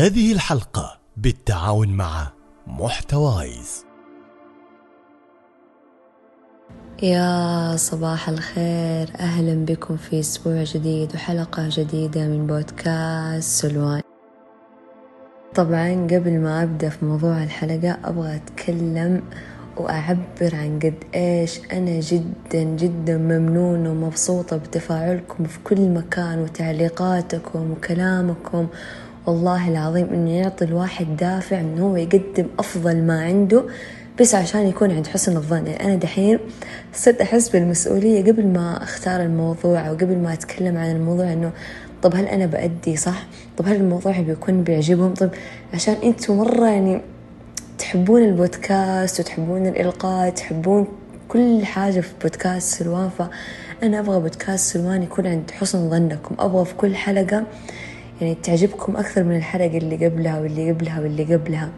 هذه الحلقة بالتعاون مع محتوايز. يا صباح الخير. أهلا بكم في أسبوع جديد وحلقة جديدة من بودكاست سلوان. طبعا قبل ما أبدأ في موضوع الحلقة أبغى أتكلم وأعبر عن قد إيش أنا جدا جدا ممنونة ومبسوطة بتفاعلكم في كل مكان وتعليقاتكم وكلامكم والله العظيم إنه يعطي الواحد دافع إنه هو يقدم أفضل ما عنده بس عشان يكون عند حسن الظن يعني أنا دحين صرت أحس بالمسؤولية قبل ما أختار الموضوع أو قبل ما أتكلم عن الموضوع إنه طب هل أنا بأدي صح؟ طب هل الموضوع بيكون بيعجبهم؟ طب عشان أنتوا مرة يعني تحبون البودكاست وتحبون الإلقاء تحبون كل حاجة في بودكاست سلوان فأنا أبغى بودكاست سلوان يكون عند حسن ظنكم أبغى في كل حلقة يعني تعجبكم أكثر من الحلقة اللي قبلها واللي قبلها واللي قبلها.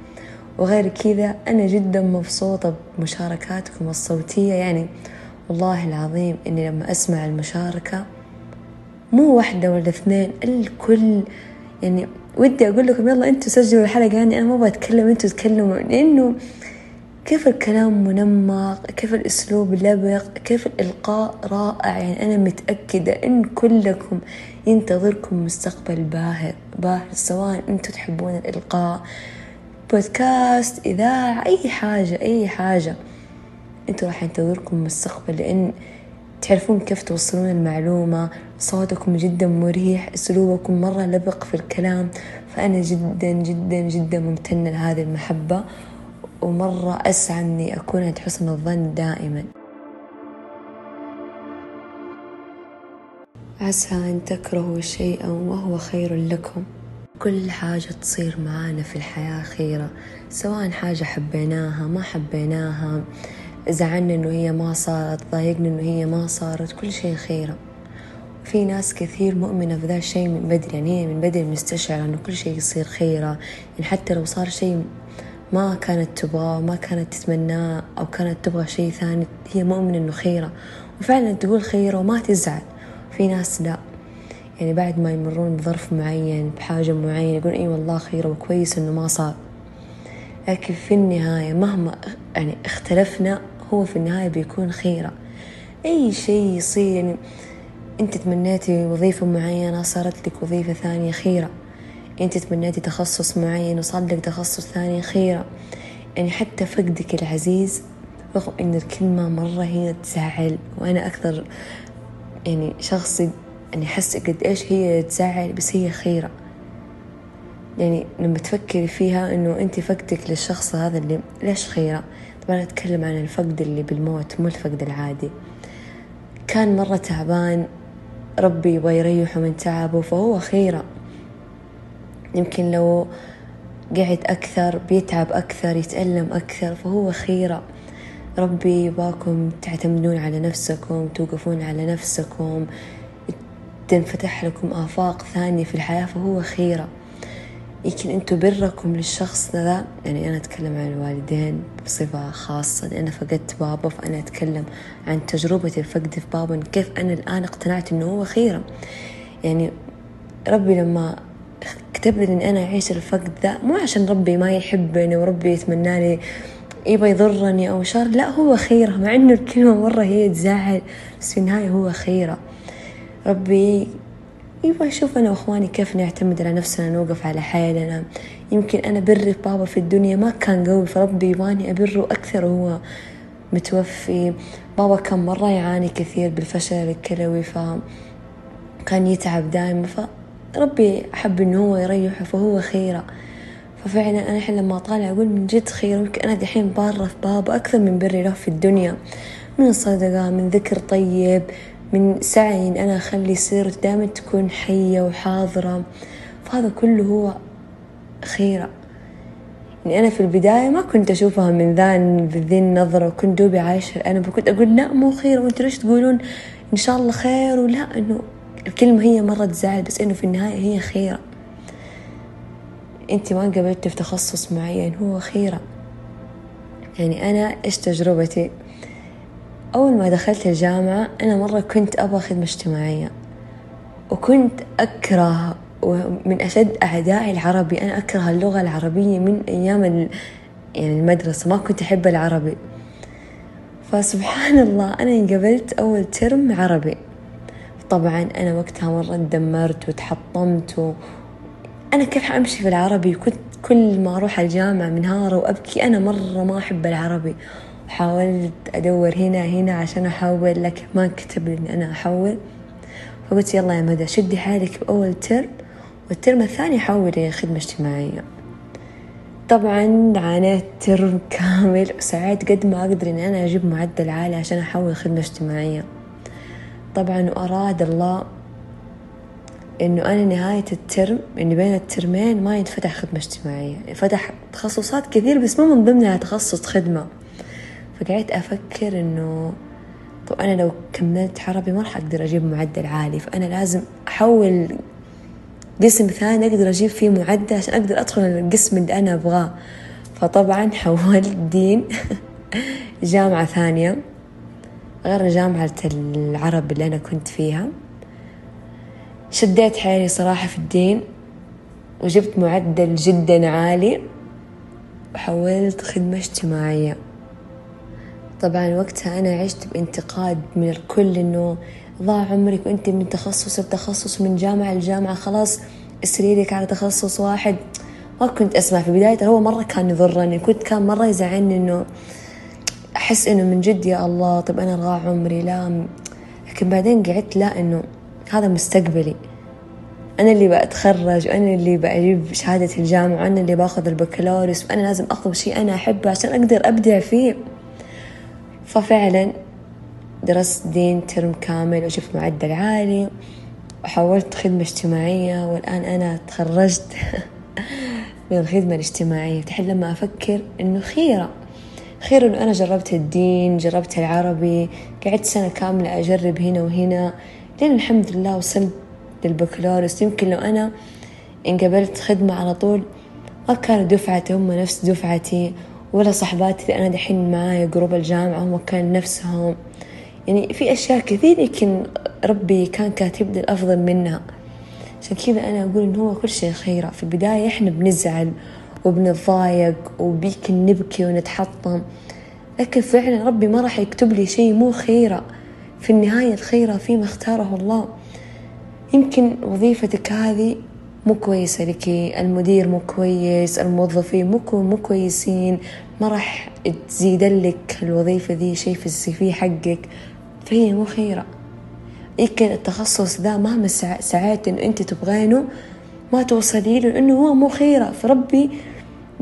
وغير كذا أنا جدا مبسوطة بمشاركاتكم الصوتية. يعني والله العظيم إني لما أسمع المشاركة مو واحدة ولا اثنين الكل يعني ودي أقول لكم يلا أنتوا سجلوا الحلقة يعني أنا ما بتكلم أنتوا تكلموا لأنه كيف الكلام منمق؟ كيف الأسلوب لبق؟ كيف الإلقاء رائع؟ يعني أنا متأكدة إن كلكم ينتظركم مستقبل باهر باهر سواء أنتوا تحبون الإلقاء بودكاست إذاعة أي حاجة أي حاجة. أنتوا راح ينتظركم مستقبل لأن تعرفون كيف توصلون المعلومة. صوتكم جدا مريح أسلوبكم مرة لبق في الكلام. فأنا جدا جدا جدا ممتنة لهذه المحبة. ومرة أسعى أني أكون عند حسن الظن دائما. عسى أن تكرهوا شيئا وهو خير لكم. كل حاجة تصير معانا في الحياة خيرة سواء حاجة حبيناها ما حبيناها زعلنا إنه هي ما صارت ضايقنا إنه هي ما صارت كل شيء خيرة في ناس كثير مؤمنة بذا الشيء من بدري يعني هي من بدري مستشعرة إنه كل شيء يصير خيرة يعني حتى لو صار شيء ما كانت تبغاه ما كانت تتمناه أو كانت تبغى شيء ثاني هي مؤمنة إنه خيرة. وفعلا تقول خيرة وما تزعل. في ناس لا. يعني بعد ما يمرون بظرف معين بحاجة معينة يقول إي والله خيرة وكويس إنه ما صار. لكن في النهاية مهما يعني اختلفنا هو في النهاية بيكون خيرة. أي شيء يصير يعني أنت تمنيتي وظيفة معينة صارت لك وظيفة ثانية خيرة. أنت تمنيتي تخصص معين وصار لك تخصص ثاني خيرة يعني حتى فقدك العزيز رغم إن الكلمة مرة هي تزعل. وأنا أكثر يعني شخص يعني أحس قد إيش هي تزعل بس هي خيرة. يعني لما تفكري فيها إنه أنت فقدك للشخص هذا اللي ليش خيرة؟ طبعا أتكلم عن الفقد اللي بالموت مو الفقد العادي. كان مرة تعبان ربي يبغى يريحه من تعبه فهو خيرة. يمكن لو قعد أكثر بيتعب أكثر يتألم أكثر فهو خيرة. ربي يباكم تعتمدون على نفسكم توقفون على نفسكم. تنفتح لكم آفاق ثانية في الحياة فهو خيرة. يمكن أنتوا بركم للشخص ذا. يعني أنا أتكلم عن الوالدين بصفة خاصة. لأن فقدت بابا فأنا أتكلم عن تجربة الفقد في بابا كيف أنا الآن اقتنعت إنه هو خيرة. يعني ربي لما لي إني أنا أعيش الفقد ذا مو عشان ربي ما يحبني وربي يتمنى لي يبغى يضرني أو شر لا هو خيرة مع إنه الكلمة مرة هي تزعل بس في النهاية هو خيرة ربي يبغى يشوف أنا وإخواني كيف نعتمد على نفسنا نوقف على حالنا. يمكن أنا بر بابا في الدنيا ما كان قوي فربي يبغاني أبره أكثر وهو متوفي. بابا كان مرة يعاني كثير بالفشل الكلوي فكان يتعب دائما فربي أحب إنه هو يريحه فهو خيره ففعلا أنا الحين لما أطالع أقول من جد خير يمكن أنا دحين بارة في بابا أكثر من بري له في الدنيا. من صدقة من ذكر طيب من سعي إن أنا أخلي سيرته دائما تكون حية وحاضرة. فهذا كله هو خيرة يعني أنا في البداية ما كنت أشوفها من ذا بذي النظرة وكنت دوبي عايشة. أنا كنت أقول لا مو خير. وأنتوا ليش تقولون إن شاء الله خير؟ ولا إنه الكلمة هي مرة تزعل بس إنه في النهاية هي خيرة. أنت ما قبلت في تخصص معين هو خيرة. يعني أنا إيش تجربتي؟ أول ما دخلت الجامعة أنا مرة كنت أبغى خدمة اجتماعية وكنت أكره ومن أشد أعدائي العربي أنا أكره اللغة العربية من أيام يعني المدرسة ما كنت أحب العربي. فسبحان الله أنا انقبلت أول ترم عربي. طبعا أنا وقتها مرة اندمرت وتحطمت و... أنا كيف حأمشي في العربي؟ كنت كل ما أروح الجامعة منهارة وأبكي أنا مرة ما أحب العربي. حاولت أدور هنا هنا عشان أحول لكن ما كتب لي أنا أحول. فقلت يلا يا مدى شدي حالك بأول ترم والترم الثاني حولي خدمة اجتماعية. طبعا عانيت ترم كامل وساعات قد ما أقدر إني أنا أجيب معدل عالي عشان أحول خدمة اجتماعية. طبعا وأراد الله إنه أنا نهاية الترم إنه بين الترمين ما ينفتح خدمة اجتماعية. فتح تخصصات كثير بس مو من ضمنها تخصص خدمة. فقعدت أفكر إنه طب أنا لو كملت عربي ما راح أقدر أجيب معدل عالي. فأنا لازم أحول قسم ثاني أقدر أجيب فيه معدل عشان أقدر أدخل القسم اللي أنا أبغاه. فطبعا حولت دين جامعة ثانية. غير جامعة العرب اللي أنا كنت فيها. شديت حيلي صراحة في الدين وجبت معدل جدا عالي وحولت خدمة اجتماعية. طبعا وقتها أنا عشت بانتقاد من الكل إنه ضاع عمرك وأنت من تخصص لتخصص من جامعة لجامعة خلاص اسريرك على تخصص واحد. ما كنت أسمع في بداية هو مرة كان يضرني كنت كان مرة يزعلني إنه أحس إنه من جد يا الله طب أنا ضاع عمري لا لكن بعدين قعدت لا إنه هذا مستقبلي. أنا اللي بأتخرج وأنا اللي بأجيب شهادة الجامعة وأنا اللي بأخذ البكالوريوس وأنا لازم أطلب شيء أنا أحبه عشان أقدر أبدع فيه. ففعلا درست دين ترم كامل وجبت معدل عالي وحولت خدمة اجتماعية والآن أنا تخرجت من الخدمة الاجتماعية. تحل لما أفكر إنه خيرة. خير إنه أنا جربت الدين جربت العربي قعدت سنة كاملة أجرب هنا وهنا. لين الحمد لله وصلت للبكالوريوس. يمكن لو أنا انقبلت خدمة على طول ما كانوا دفعتي هم نفس دفعتي ولا صحباتي اللي أنا دحين معايا جروب الجامعة هم كان نفسهم. يعني في أشياء كثير يمكن ربي كان كاتب لي الأفضل منها. عشان كذا أنا أقول إن هو كل شيء خيرة. في البداية إحنا بنزعل وبنتضايق وبيمكن نبكي ونتحطم. لكن فعلا ربي ما راح يكتب لي شيء مو خيرة. في النهاية الخيرة فيما اختاره الله. يمكن وظيفتك هذه مو كويسة لك. المدير مو كويس الموظفين مو مو كويسين. ما راح تزيد لك الوظيفة ذي شيء في السي في حقك. فهي مو خيرة. يمكن التخصص ذا مهما سعيت إنه أنت تبغينه ما توصلي له لأنه هو مو خيرة. فربي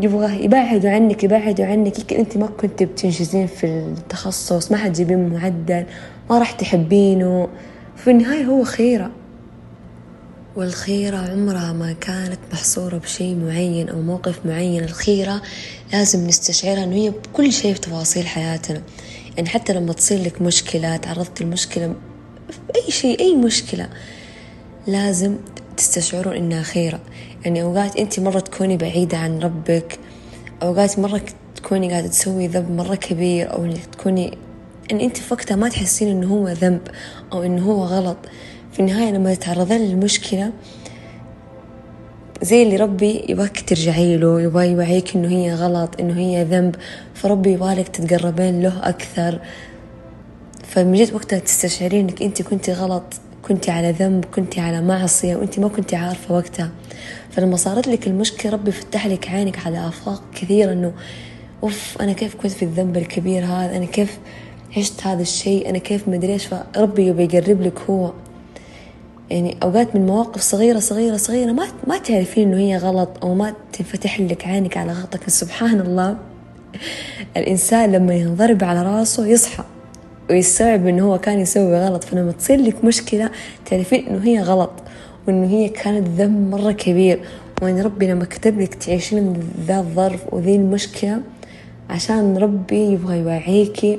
يبغاه يبعدوا عنك يبعدوا عنك. يمكن أنت ما كنت بتنجزين في التخصص ما حتجيبين معدل ما راح تحبينه. في النهاية هو خيرة. والخيرة عمرها ما كانت محصورة بشيء معين أو موقف معين. الخيرة لازم نستشعرها إنه هي بكل شيء في تفاصيل حياتنا. يعني حتى لما تصير لك مشكلة تعرضت لمشكلة أي شيء أي مشكلة لازم تستشعرون إنها خيرة. يعني أوقات أنت مرة تكوني بعيدة عن ربك أوقات مرة تكوني قاعدة تسوي ذنب مرة كبير أو إنك تكوني إن أنت في وقتها ما تحسين إنه هو ذنب أو إنه هو غلط. في النهاية لما تتعرضين للمشكلة زي اللي ربي يبغاك ترجعي له يبغى يوعيك إنه هي غلط إنه هي ذنب فربي يبغالك تتقربين له أكثر. فمن جد وقتها تستشعرين إنك انت كنتي غلط كنتي على ذنب كنتي على معصية وانت ما كنتي عارفة وقتها. فلما صارت لك المشكلة ربي فتح لك عينك على آفاق كثيرة إنه أوف أنا كيف كنت في الذنب الكبير هذا؟ أنا كيف عشت هذا الشيء؟ أنا كيف مدري إيش؟ فربي يبي يقرب لك هو. يعني أوقات من مواقف صغيرة صغيرة صغيرة ما ما تعرفين إنه هي غلط أو ما تنفتح لك عينك على غلطك. سبحان الله. الإنسان لما ينضرب على رأسه يصحى ويستوعب إنه هو كان يسوي غلط. فلما تصير لك مشكلة تعرفين إنه هي غلط. وإنه هي كانت ذنب مرة كبير. وإن ربي لما كتب لك تعيشين ذا الظرف وذي المشكلة عشان ربي يبغى يوعيكي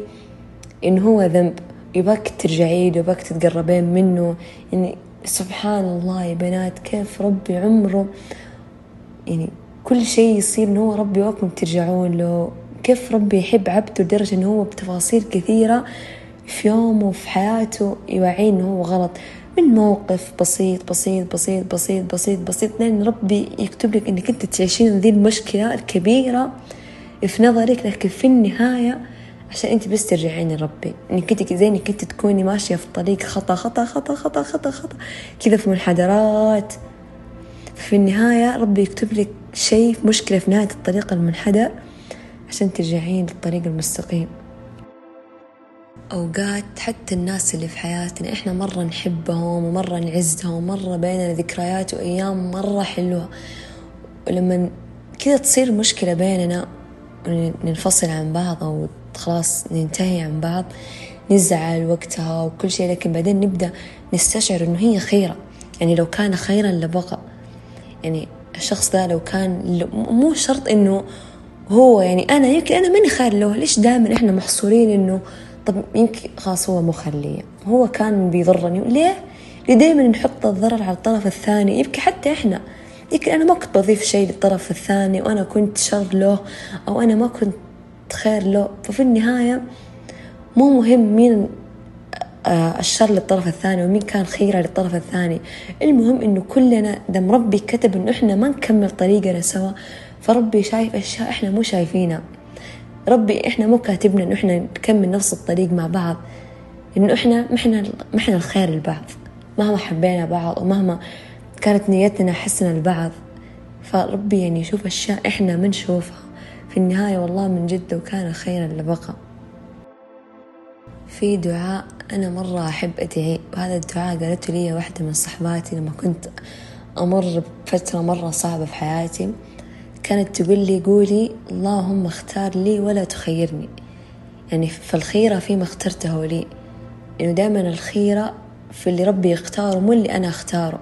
إنه هو ذنب. يباك ترجعي له يباك تتقربين منه. يعني سبحان الله يا بنات كيف ربي عمره؟ يعني كل شيء يصير إنه هو ربي وقتكم ترجعون له. كيف ربي يحب عبده لدرجة إنه هو بتفاصيل كثيرة في يومه وفي حياته يوعيه إنه هو غلط. من موقف بسيط بسيط بسيط بسيط بسيط بسيط لين ربي يكتب لك إنك أنت تعيشين ذي المشكلة الكبيرة في نظرك لكن في النهاية عشان أنت بس ترجعين لربي. إنك أنت زي إنك أنت تكوني ماشية في طريق خطأ خطأ خطأ خطأ خطأ خطأ كذا في منحدرات. في النهاية ربي يكتب لك شيء مشكلة في نهاية الطريق المنحدر عشان ترجعين للطريق المستقيم. أوقات حتى الناس اللي في حياتنا إحنا مرة نحبهم ومرة نعزهم ومرة بيننا ذكريات وأيام مرة حلوة. ولما كذا تصير مشكلة بيننا وننفصل عن بعض أو خلاص ننتهي عن بعض نزعل وقتها وكل شيء لكن بعدين نبدأ نستشعر إنه هي خيرة. يعني لو كان خيرا لبقى. يعني الشخص ده لو كان مو شرط إنه هو يعني أنا يمكن أنا ماني خير له ليش دائما إحنا محصورين إنه طب يمكن خلاص هو مخلية. هو كان بيضرني. ليه؟ ليه دايما نحط الضرر على الطرف الثاني. يمكن حتى إحنا. يمكن أنا ما كنت بضيف شيء للطرف الثاني وأنا كنت شر له أو أنا ما كنت خير له. ففي النهاية مو مهم مين آه، الشر للطرف الثاني ومين كان خيرة للطرف الثاني. المهم إنه كلنا دم ربي كتب إنه إحنا ما نكمل طريقنا سوا فربي شايف أشياء إحنا مو شايفينها. ربي إحنا مو كاتبنا إنه إحنا نكمل نفس الطريق مع بعض. إنه إحنا ما إحنا ما إحنا الخير لبعض. مهما حبينا بعض ومهما كانت نيتنا حسنة لبعض. فربي يعني يشوف أشياء إحنا ما نشوفها. في النهاية والله من جد وكان خيرا لبقى. في دعاء أنا مرة أحب أدعي وهذا الدعاء قالته لي واحدة من صحباتي لما كنت أمر بفترة مرة صعبة في حياتي. كانت تقول لي قولي اللهم اختار لي ولا تخيرني. يعني فالخيرة فيما اخترته لي. إنه دائما الخيرة في اللي ربي يختاره مو اللي أنا أختاره.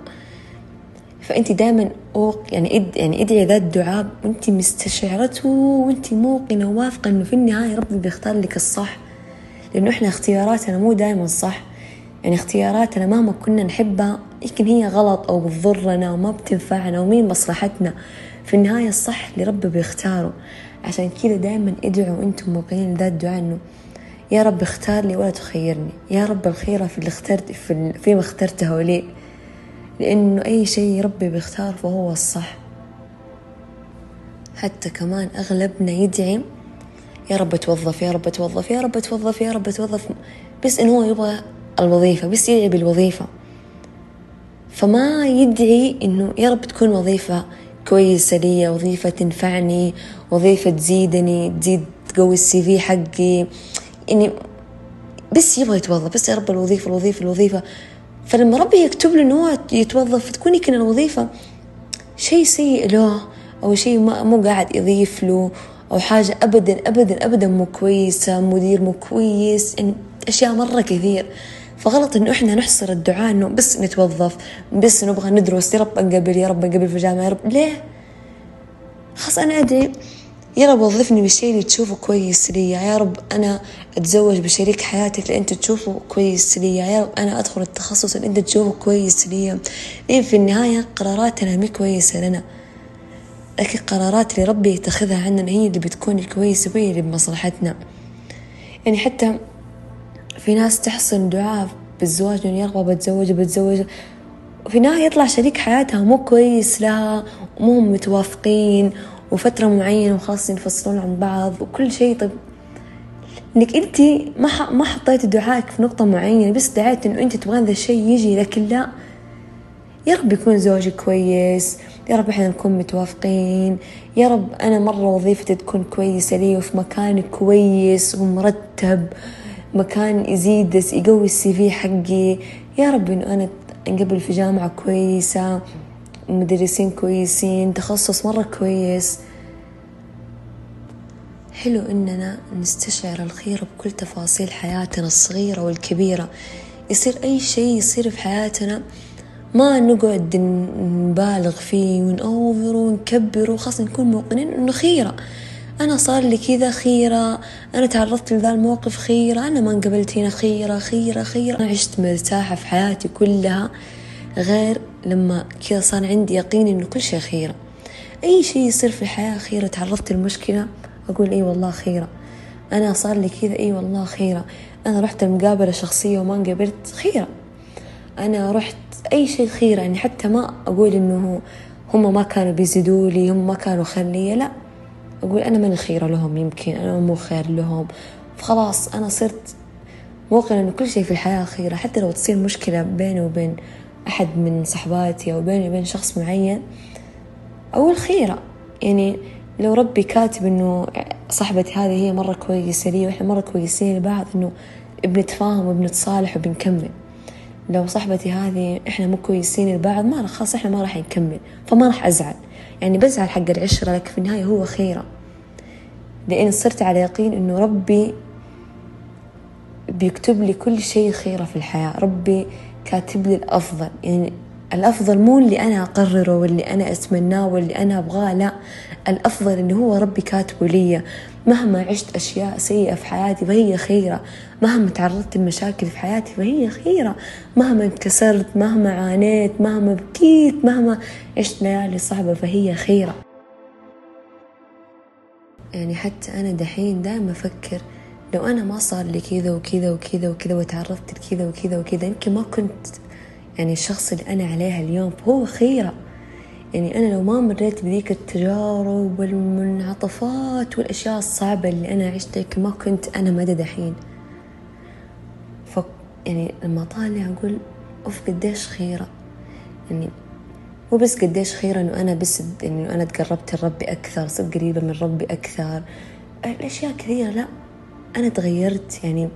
فأنت دائما أوق يعني إد يعني ادعي ذا الدعاء وأنت مستشعرته وأنت موقنة وواثقة إنه في النهاية ربي بيختار لك الصح. لأنه إحنا اختياراتنا مو دائما صح. يعني اختياراتنا مهما كنا نحبها يمكن هي غلط أو بتضرنا وما بتنفعنا ومين مصلحتنا. في النهاية الصح اللي ربي بيختاره. عشان كذا دائما ادعوا أنتم موقنين ذا الدعاء إنه يا رب اختار لي ولا تخيرني. يا رب الخيرة في اللي اخترت في فيما اخترته لي لأنه أي شيء ربي بيختار فهو الصح. حتى كمان أغلبنا يدعي يا رب توظف يا رب توظف يا رب توظف يا رب توظف. بس إنه هو يبغى الوظيفة بس يدعي بالوظيفة. فما يدعي إنه يا رب تكون وظيفة كويسة لي وظيفة تنفعني وظيفة تزيدني تزيد تقوي السي في حقي. يعني بس يبغى يتوظف بس يا رب الوظيفة الوظيفة الوظيفة. فلما ربي يكتب له انه هو يتوظف تكون يمكن الوظيفة شيء سيء له أو شيء مو قاعد يضيف له أو حاجة ابدا ابدا ابدا مو كويسة مدير مو كويس يعني أشياء مرة كثير. فغلط إنه إحنا نحصر الدعاء إنه بس نتوظف بس نبغى ندرس يا رب انقبل يا رب انقبل في الجامعة يا رب. ليه؟ خلاص أنا أدري. يا رب وظفني بالشيء اللي تشوفه كويس لي يا رب أنا أتزوج بشريك حياتك اللي أنت تشوفه كويس لي يا رب أنا أدخل التخصص اللي أنت تشوفه كويس لي. ليه في النهاية قراراتنا مي كويسة لنا. لكن قرارات اللي ربي يتخذها عننا هي اللي بتكون الكويسة وهي اللي بمصلحتنا. يعني حتى في ناس تحصل دعاء بالزواج إنه يا رب بتزوج بتزوج. وفي النهاية يطلع شريك حياتها مو كويس لها ومو متوافقين وفترة معينة وخلاص ينفصلون عن بعض وكل شيء. طيب انك أنت ما ما حطيتي دعائك في نقطة معينة بس دعيت إنه أنت تبغين ذا الشيء يجي لكن لا. يا رب يكون زوجي كويس يا رب إحنا نكون متوافقين يا رب أنا مرة وظيفتي تكون كويسة لي وفي مكان كويس ومرتب. مكان يزيد يقوي السي في حقي. يا رب إنه أنا أنقبل في جامعة كويسة مدرسين كويسين تخصص مرة كويس. حلو إننا نستشعر الخير بكل تفاصيل حياتنا الصغيرة والكبيرة. يصير أي شيء يصير في حياتنا ما نقعد نبالغ فيه ونأوفر ونكبر وخاصة نكون موقنين إنه خيرة. أنا صار لي كذا خيرة أنا تعرضت لذا الموقف خيرة أنا ما انقبلت هنا خيرة خيرة خيرة. أنا عشت مرتاحة في حياتي كلها غير لما كذا صار عندي يقين إنه كل شيء خيرة. أي شيء يصير في الحياة خيرة تعرضت لمشكلة أقول أي والله خيرة. أنا صار لي كذا أي والله خيرة. أنا رحت المقابلة شخصية وما انقبلت خيرة. أنا رحت أي شيء خيرة يعني حتى ما أقول إنه هم ما كانوا بيزيدوا لي هم ما كانوا خير لا. أقول أنا من الخيرة لهم يمكن أنا مو خير لهم. فخلاص أنا صرت موقنة إنه كل شيء في الحياة خيرة حتى لو تصير مشكلة بيني وبين أحد من صحباتي أو بيني وبين شخص معين أقول خيرة. يعني لو ربي كاتب إنه صاحبتي هذه هي مرة كويسة لي وإحنا مرة كويسين لبعض إنه بنتفاهم وبنتصالح وبنكمل. لو صاحبتي هذه إحنا مو كويسين لبعض ما خلاص إحنا ما راح نكمل فما راح أزعل. يعني بزعل حق العشرة لكن في النهاية هو خيرة. لأن صرت على يقين إنه ربي بيكتب لي كل شيء خيرة في الحياة. ربي كاتب لي الأفضل. يعني الأفضل مو اللي أنا أقرره واللي أنا أتمناه واللي أنا أبغاه لا. الأفضل اللي هو ربي كاتبه لي. مهما عشت أشياء سيئة في حياتي فهي خيرة. مهما تعرضت لمشاكل في حياتي فهي خيرة. مهما انكسرت مهما عانيت مهما بكيت مهما عشت ليالي صعبة فهي خيرة. يعني حتى أنا دحين دائما أفكر لو أنا ما صار لي كذا وكذا وكذا وكذا وتعرضت لكذا وكذا وكذا يمكن ما كنت يعني الشخص اللي أنا عليها اليوم هو خيرة. يعني أنا لو ما مريت بذيك التجارب والمنعطفات والأشياء الصعبة اللي أنا عشتها ما كنت أنا مدى دحين. ف يعني لما طالع أقول أوف قديش خيرة. يعني مو بس قديش خيرة إنه أنا بس إنه أنا تقربت لربي أكثر صرت قريبة من ربي أكثر. الأشياء كثيرة لا أنا تغيرت. يعني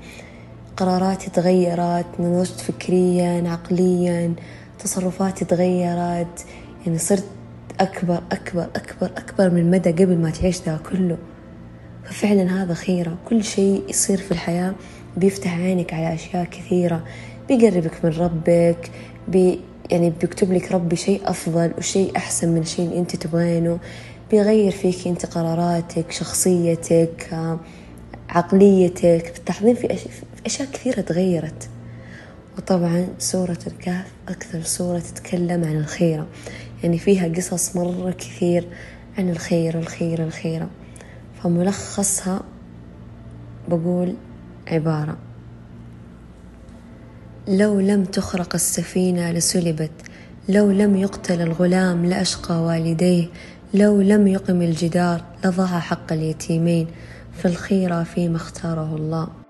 قراراتي تغيرت نضجت فكريا عقليا تصرفاتي تغيرت يعني صرت أكبر أكبر أكبر أكبر من مدى قبل ما تعيش ذا كله. ففعلا هذا خيرة. كل شيء يصير في الحياة بيفتح عينك على أشياء كثيرة. بيقربك من ربك بي يعني بيكتب لك ربي شيء أفضل وشيء أحسن من الشيء اللي أنت تبغينه. بيغير فيك أنت قراراتك شخصيتك عقليتك. التحضير في أشياء, أشياء كثيرة تغيرت. وطبعا سورة الكهف أكثر سورة تتكلم عن الخيرة يعني فيها قصص مرة كثير عن الخير الخير الخيرة فملخصها بقول عبارة. لو لم تخرق السفينة لسلبت لو لم يقتل الغلام لأشقى والديه لو لم يقم الجدار لضاع حق اليتيمين. فالخيرة فيما اختاره الله.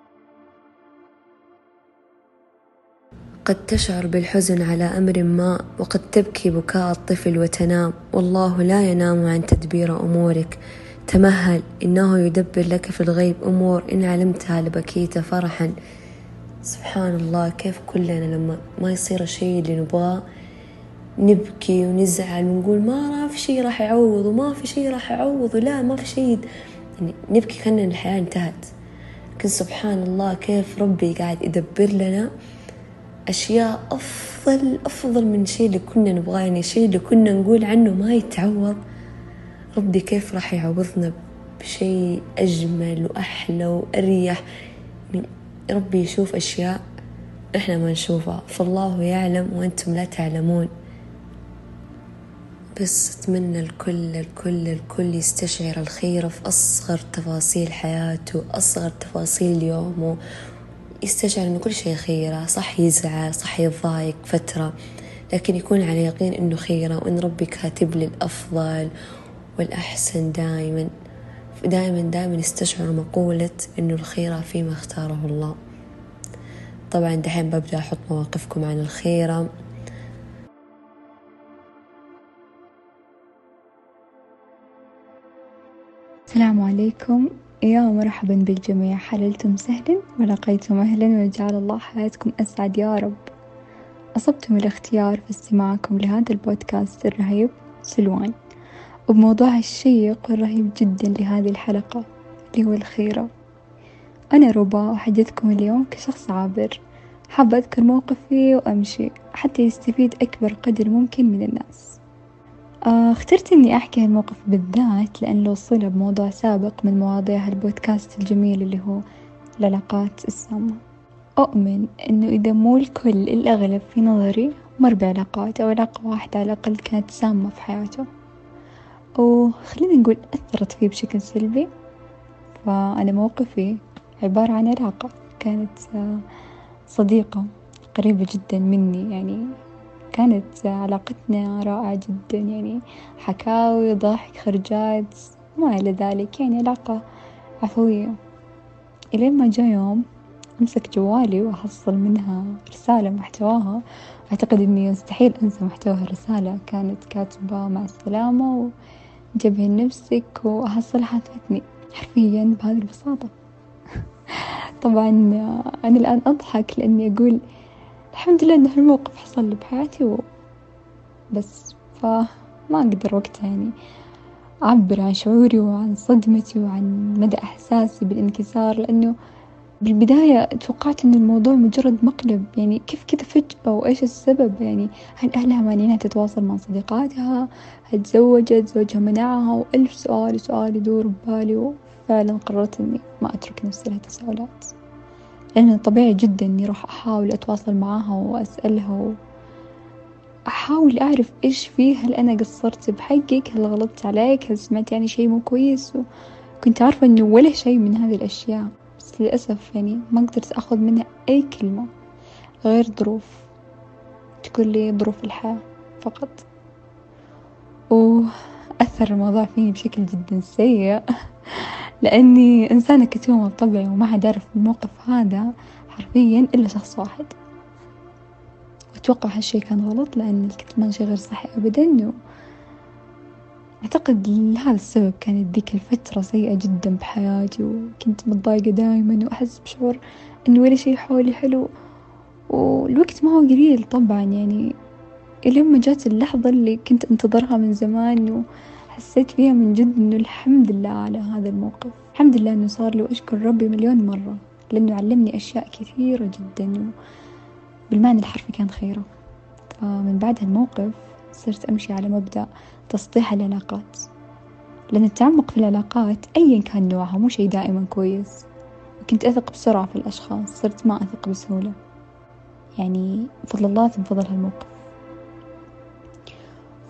قد تشعر بالحزن على أمر ما وقد تبكي بكاء الطفل وتنام. والله لا ينام عن تدبير أمورك. تمهل إنه يدبر لك في الغيب أمور. إن علمتها لبكيت فرحا. سبحان الله كيف كلنا لما ما يصير الشيء اللي نبغاه نبكي ونزعل ونقول ما في شيء راح يعوض وما في شيء راح يعوض ولا ما في شيء يعني نبكي كأن الحياة انتهت. لكن سبحان الله كيف ربي قاعد يدبر لنا أشياء أفضل أفضل من الشيء اللي كنا نبغاه يعني الشيء اللي كنا نقول عنه ما يتعوض. ربي كيف راح يعوضنا بشيء أجمل وأحلى وأريح؟ يعني ربي يشوف أشياء إحنا ما نشوفها. فالله يعلم وأنتم لا تعلمون. بس أتمنى الكل الكل الكل يستشعر الخير في أصغر تفاصيل حياته أصغر تفاصيل يومه. يستشعر إنه كل شيء خيرة صح يزعل صح يضايق فترة لكن يكون على يقين إنه خيرة وإن ربي كاتب لي الأفضل والأحسن دائما دائما دائما يستشعر مقولة إنه الخيرة فيما اختاره الله. طبعا دحين ببدأ أحط مواقفكم عن الخيرة. السلام عليكم. يا مرحبا بالجميع. حللتم سهلا ولقيتم أهلا وجعل الله حياتكم أسعد يا رب. أصبتم الاختيار في استماعكم لهذا البودكاست الرهيب سلوان. وبموضوع الشيق والرهيب جدا لهذه الحلقة اللي هو الخيرة. أنا ربا أحدثكم اليوم كشخص عابر. حابة أذكر موقفي وأمشي حتى يستفيد أكبر قدر ممكن من الناس. اخترت إني أحكي هالموقف بالذات لأن له صلة بموضوع سابق من مواضيع هالبودكاست الجميل اللي هو العلاقات السامة. أؤمن إنه إذا مو الكل الأغلب في نظري مر بعلاقات أو علاقة واحدة على الأقل كانت سامة في حياته. وخلينا نقول أثرت فيه بشكل سلبي. فأنا موقفي عبارة عن علاقة كانت آه، صديقة قريبة جدا مني يعني كانت علاقتنا رائعة جدا يعني حكاوي ضحك خرجات وما إلى ذلك يعني علاقة عفوية. إلين ما جا يوم أمسك جوالي وأحصل منها رسالة محتواها أعتقد إني مستحيل أنسى محتوى الرسالة كانت كاتبة مع السلامة وانتبهي لنفسك وأحصل حافتني حرفيا بهذه البساطة. طبعا أنا الآن أضحك لأني أقول الحمد لله إن هالموقف حصل لي بحياتي وبس فما أقدر وقتها يعني أعبر عن شعوري وعن صدمتي وعن مدى إحساسي بالانكسار لأنه بالبداية توقعت إن الموضوع مجرد مقلب. يعني كيف كذا فجأة وإيش السبب؟ يعني هل أهلها مانعينها تتواصل مع صديقاتها؟ هل تزوجت؟ زوجها منعها؟ وألف سؤال سؤال يدور ببالي وفعلا قررت إني ما أترك نفسي لها تساؤلات لأن طبيعي جدا إني راح أحاول أتواصل معاها وأسألها أحاول أعرف إيش فيه هل أنا قصرت بحقك هل غلطت عليك هل سمعت يعني شي مو كويس؟ وكنت عارفة إنه ولا شي من هذه الأشياء بس للأسف يعني ما قدرت أخذ منها أي كلمة غير ظروف. تقول لي ظروف الحياة فقط. وأثر الموضوع فيني بشكل جدا سيء. لأني إنسانة كتومة بطبعي وما حد يعرف الموقف هذا حرفيا إلا شخص واحد. وأتوقع هالشي كان غلط لأن الكتمان شي غير صحي أبدا و أعتقد لهذا السبب كانت ذيك الفترة سيئة جدا بحياتي وكنت متضايقة دايما وأحس بشعور إنه ولا شي حولي حلو والوقت ما هو قليل طبعا يعني إلين ما جات اللحظة اللي كنت أنتظرها من زمان وحسيت فيها من جد إنه الحمد لله على هذا الموقف. الحمد لله إنه صار لي وأشكر ربي مليون مرة لأنه علمني أشياء كثيرة جدا بالمعنى الحرفي كان خيرة. فمن بعد هالموقف صرت أمشي على مبدأ تسطيح العلاقات لأن التعمق في العلاقات أيا كان نوعها مو شي دائما كويس. وكنت أثق بسرعة في الأشخاص صرت ما أثق بسهولة. يعني فضل الله ثم فضل هالموقف.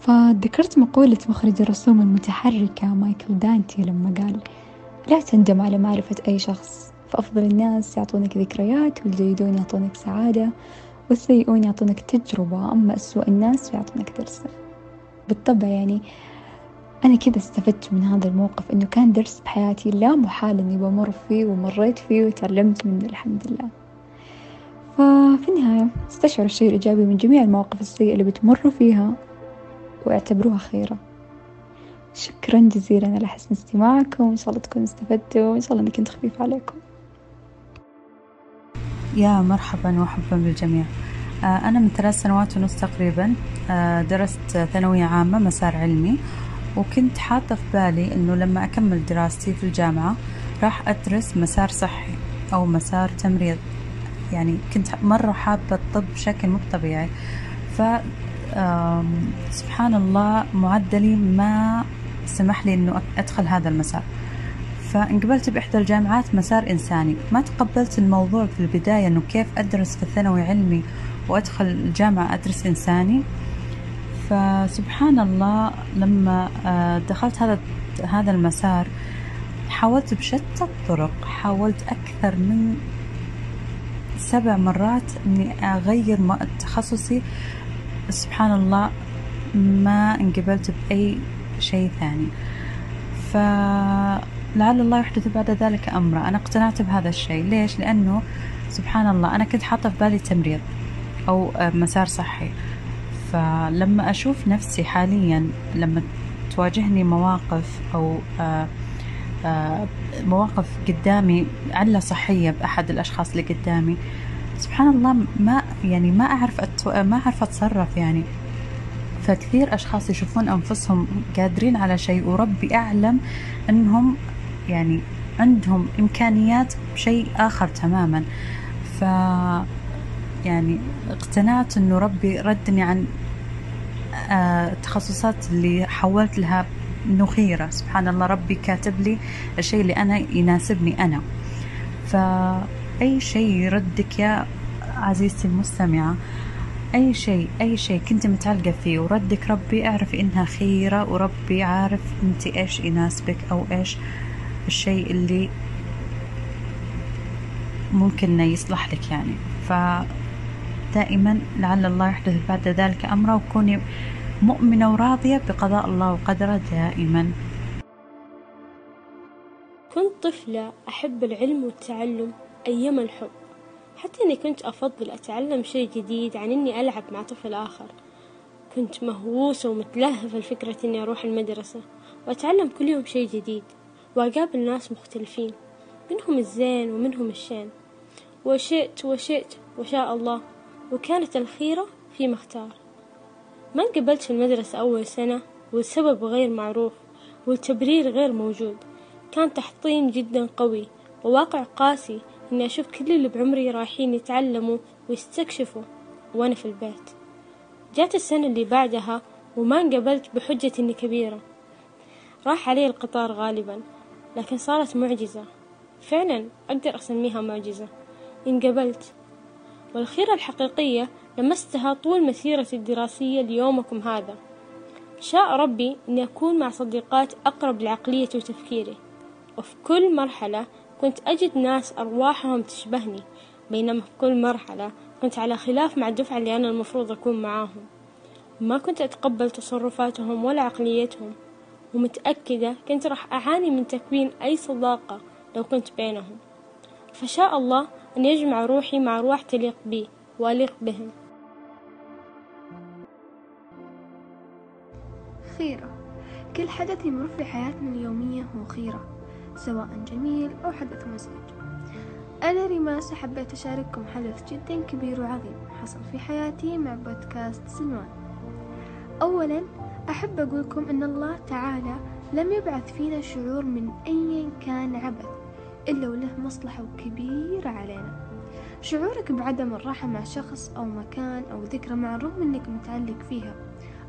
فذكرت مقولة مخرج الرسوم المتحركة مايكل دانتي لما قال لا تندم على معرفة أي شخص فأفضل الناس يعطونك ذكريات والجيدون يعطونك سعادة والسيئون يعطونك تجربة أما أسوأ الناس يعطونك درسا بالطبع يعني أنا كذا استفدت من هذا الموقف إنه كان درس بحياتي لا محال إني بمر فيه ومريت فيه وتعلمت منه الحمد لله. ففي النهاية استشعر الشيء الإيجابي من جميع المواقف السيئة اللي بتمروا فيها واعتبروها خيرا شكرا جزيلا على حسن استماعكم. إن شاء الله تكونوا استفدتوا. وإن شاء الله إني كنت خفيف عليكم. يا مرحبا وحبا بالجميع. أنا من ثلاث سنوات ونص تقريبا درست ثانوية عامة مسار علمي. وكنت حاطة في بالي إنه لما أكمل دراستي في الجامعة راح أدرس مسار صحي أو مسار تمريض. يعني كنت مرة حابة الطب بشكل مو طبيعي ف سبحان الله معدلي ما سمح لي إنه أدخل هذا المسار. فانقبلت بإحدى الجامعات مسار إنساني. ما تقبلت الموضوع في البداية إنه كيف أدرس في الثانوي علمي وأدخل الجامعة أدرس إنساني. فسبحان الله لما دخلت هذا هذا المسار حاولت بشتى الطرق. حاولت أكثر من سبع مرات إني أغير تخصصي سبحان الله ما انقبلت بأي شيء ثاني. فلعل الله يحدث بعد ذلك أمره أنا اقتنعت بهذا الشيء. ليش؟ لأنه سبحان الله أنا كنت حاطة في بالي تمريض أو مسار صحي. فلما أشوف نفسي حاليا لما تواجهني مواقف أو مواقف قدامي علة صحية بأحد الأشخاص اللي قدامي سبحان الله ما يعني ما أعرف أتو... ما أعرف أتصرف يعني. فكثير أشخاص يشوفون أنفسهم قادرين على شيء وربي أعلم أنهم يعني عندهم إمكانيات بشيء آخر تماما. ف يعني اقتنعت أنه ربي ردني عن التخصصات اللي حولت لها انه خيرة سبحان الله ربي كاتب لي الشيء اللي أنا يناسبني أنا. فاي شيء يردك يا عزيزتي المستمعة. أي شيء أي شيء كنت متعلقة فيه. وردك ربي اعرفي إنها خيرة وربي عارف أنت إيش يناسبك أو إيش الشيء اللي ممكن يصلح لك يعني. ف دائما لعل الله يحدث بعد ذلك أمره وكوني مؤمنة وراضية بقضاء الله وقدره دائما. كنت طفلة أحب العلم والتعلم. أيام الحب. حتى أني كنت أفضل أتعلم شيء جديد عن أني ألعب مع طفل آخر. كنت مهووسة ومتلهفة لفكرة أني أروح المدرسة وأتعلم كل يوم شيء جديد وأقابل ناس مختلفين منهم الزين ومنهم الشين. وشئت وشئت وشاء الله وكانت الخيرة فيما اختار. ما انقبلت في المدرسة أول سنة والسبب غير معروف والتبرير غير موجود. كان تحطيم جدا قوي وواقع قاسي إني أشوف كل اللي بعمري رايحين يتعلموا ويستكشفوا وأنا في البيت. جات السنة اللي بعدها وما انقبلت بحجة إني كبيرة. راح علي القطار غالبا لكن صارت معجزة. فعلا أقدر أسميها معجزة. انقبلت. والخيرة الحقيقية لمستها طول مسيرتي الدراسية ليومكم هذا. شاء ربي أني أكون مع صديقات أقرب لعقليتي وتفكيري. وفي كل مرحلة كنت أجد ناس أرواحهم تشبهني بينما في كل مرحلة كنت على خلاف مع الدفعة اللي أنا المفروض أكون معاهم. ما كنت أتقبل تصرفاتهم ولا عقليتهم ومتأكدة كنت راح أعاني من تكوين أي صداقة لو كنت بينهم. فشاء الله أن يجمع روحي مع أرواح تليق بي وأليق بهم. خيرة. كل حدث يمر في حياتنا اليومية هو خيرة. سواء جميل أو حدث مزعج. أنا ريماس حبيت أشارككم حدث جدا كبير وعظيم حصل في حياتي مع بودكاست سلمان أولا أحب أقولكم أن الله تعالى لم يبعث فينا شعور من أيا كان عبث إلا وله مصلحة كبيرة علينا. شعورك بعدم الراحة مع شخص أو مكان أو ذكرى مع الرغم أنك متعلق فيها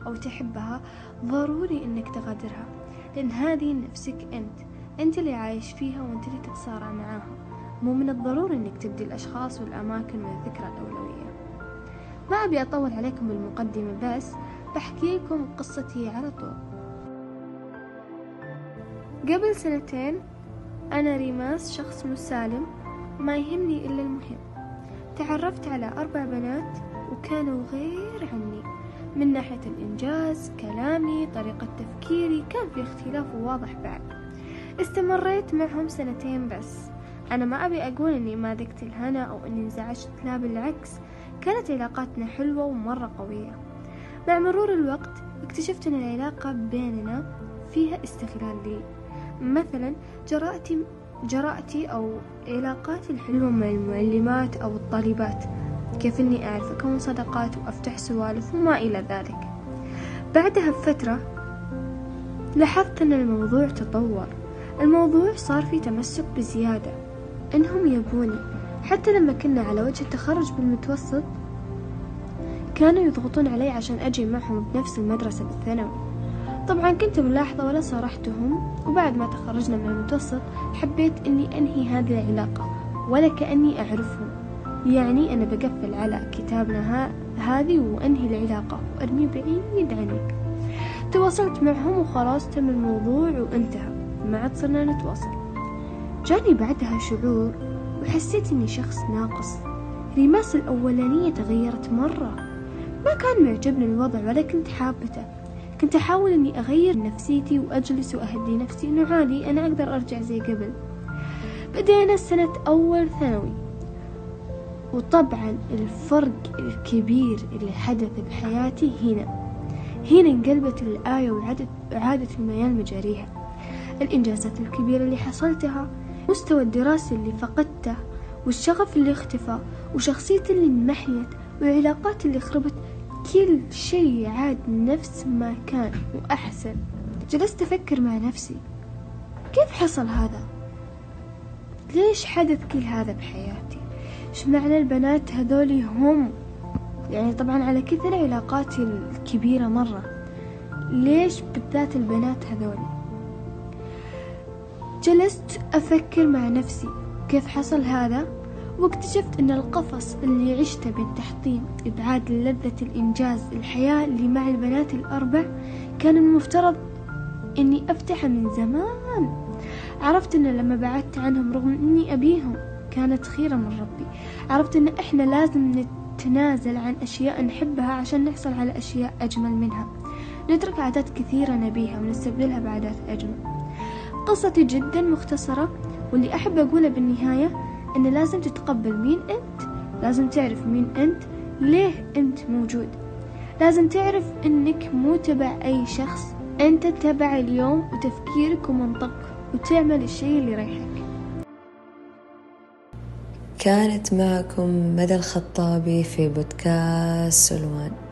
أو تحبها ضروري أنك تغادرها لأن هذه نفسك أنت. أنت اللي عايش فيها وأنت اللي تتصارع معاها. مو من الضروري أنك تبدي الأشخاص والأماكن من الذكرى الأولوية. ما أبي أطول عليكم بالمقدمة بس بحكي لكم قصتي على طول. قبل سنتين أنا ريماس شخص مسالم ما يهمني إلا المهم. تعرفت على أربع بنات وكانوا غير عني. من ناحية الإنجاز كلامي طريقة تفكيري كان في اختلاف واضح بعد. استمريت معهم سنتين بس. أنا ما أبي أقول إني ما ذقت الهنا أو إني انزعجت لا بالعكس كانت علاقاتنا حلوة ومرة قوية. مع مرور الوقت اكتشفت أن العلاقة بيننا فيها استغلال لي. مثلا جرأتي جرأتي أو علاقاتي الحلوة مع المعلمات أو الطالبات. كيف إني أعرف أكون صداقات وأفتح سوالف وما إلى ذلك. بعدها بفترة لاحظت أن الموضوع تطور. الموضوع صار في تمسك بزيادة. إنهم يبوني. حتى لما كنا على وجه التخرج بالمتوسط كانوا يضغطون علي عشان أجي معهم بنفس المدرسة بالثانوي. طبعا كنت ملاحظة ولا صارحتهم وبعد ما تخرجنا من المتوسط حبيت أني أنهي هذه العلاقة ولا كأني أعرفهم. يعني أنا بقفل على كتابنا هذه وأنهي العلاقة وأرمي بعيد عني تواصلت معهم وخلاص تم الموضوع وانتهى. ما عاد صرنا نتواصل. جاني بعدها شعور وحسيت إني شخص ناقص. ريماس الأولانية تغيرت مرة. ما كان معجبني الوضع ولا كنت حابته. كنت أحاول إني أغير نفسيتي وأجلس وأهدي نفسي إنه عادي أنا أقدر أرجع زي قبل. بدينا سنة أول ثانوي. وطبعا الفرق الكبير اللي حدث بحياتي هنا. هنا انقلبت الآية وعادت, وعادت الميال مجاريها. الإنجازات الكبيرة اللي حصلتها مستوى الدراسي اللي فقدته والشغف اللي اختفى وشخصيتي اللي انمحيت والعلاقات اللي خربت كل شيء عاد نفس ما كان وأحسن جلست أفكر مع نفسي كيف حصل هذا؟ ليش حدث كل هذا بحياتي؟ إيش معنى البنات هذولي هم؟ يعني طبعا على كثر علاقاتي الكبيرة مرة ليش بالذات البنات هذولي؟ جلست أفكر مع نفسي كيف حصل هذا؟ واكتشفت أن القفص اللي عشته بالتحطيم إبعاد لذة الإنجاز الحياة اللي مع البنات الأربع كان المفترض أني أفتحه من زمان. عرفت أن لما بعدت عنهم رغم أني أبيهم كانت خيرة من ربي. عرفت أن إحنا لازم نتنازل عن أشياء نحبها عشان نحصل على أشياء أجمل منها. نترك عادات كثيرة نبيها ونستبدلها بعادات أجمل. قصتي جدا مختصرة واللي أحب أقوله بالنهاية إن لازم تتقبل مين أنت لازم تعرف مين أنت ليه أنت موجود. لازم تعرف إنك مو تبع أي شخص أنت تبع اليوم وتفكيرك ومنطقك وتعمل الشيء اللي يريحك. كانت معكم مدى الخطابي في بودكاست سلوان.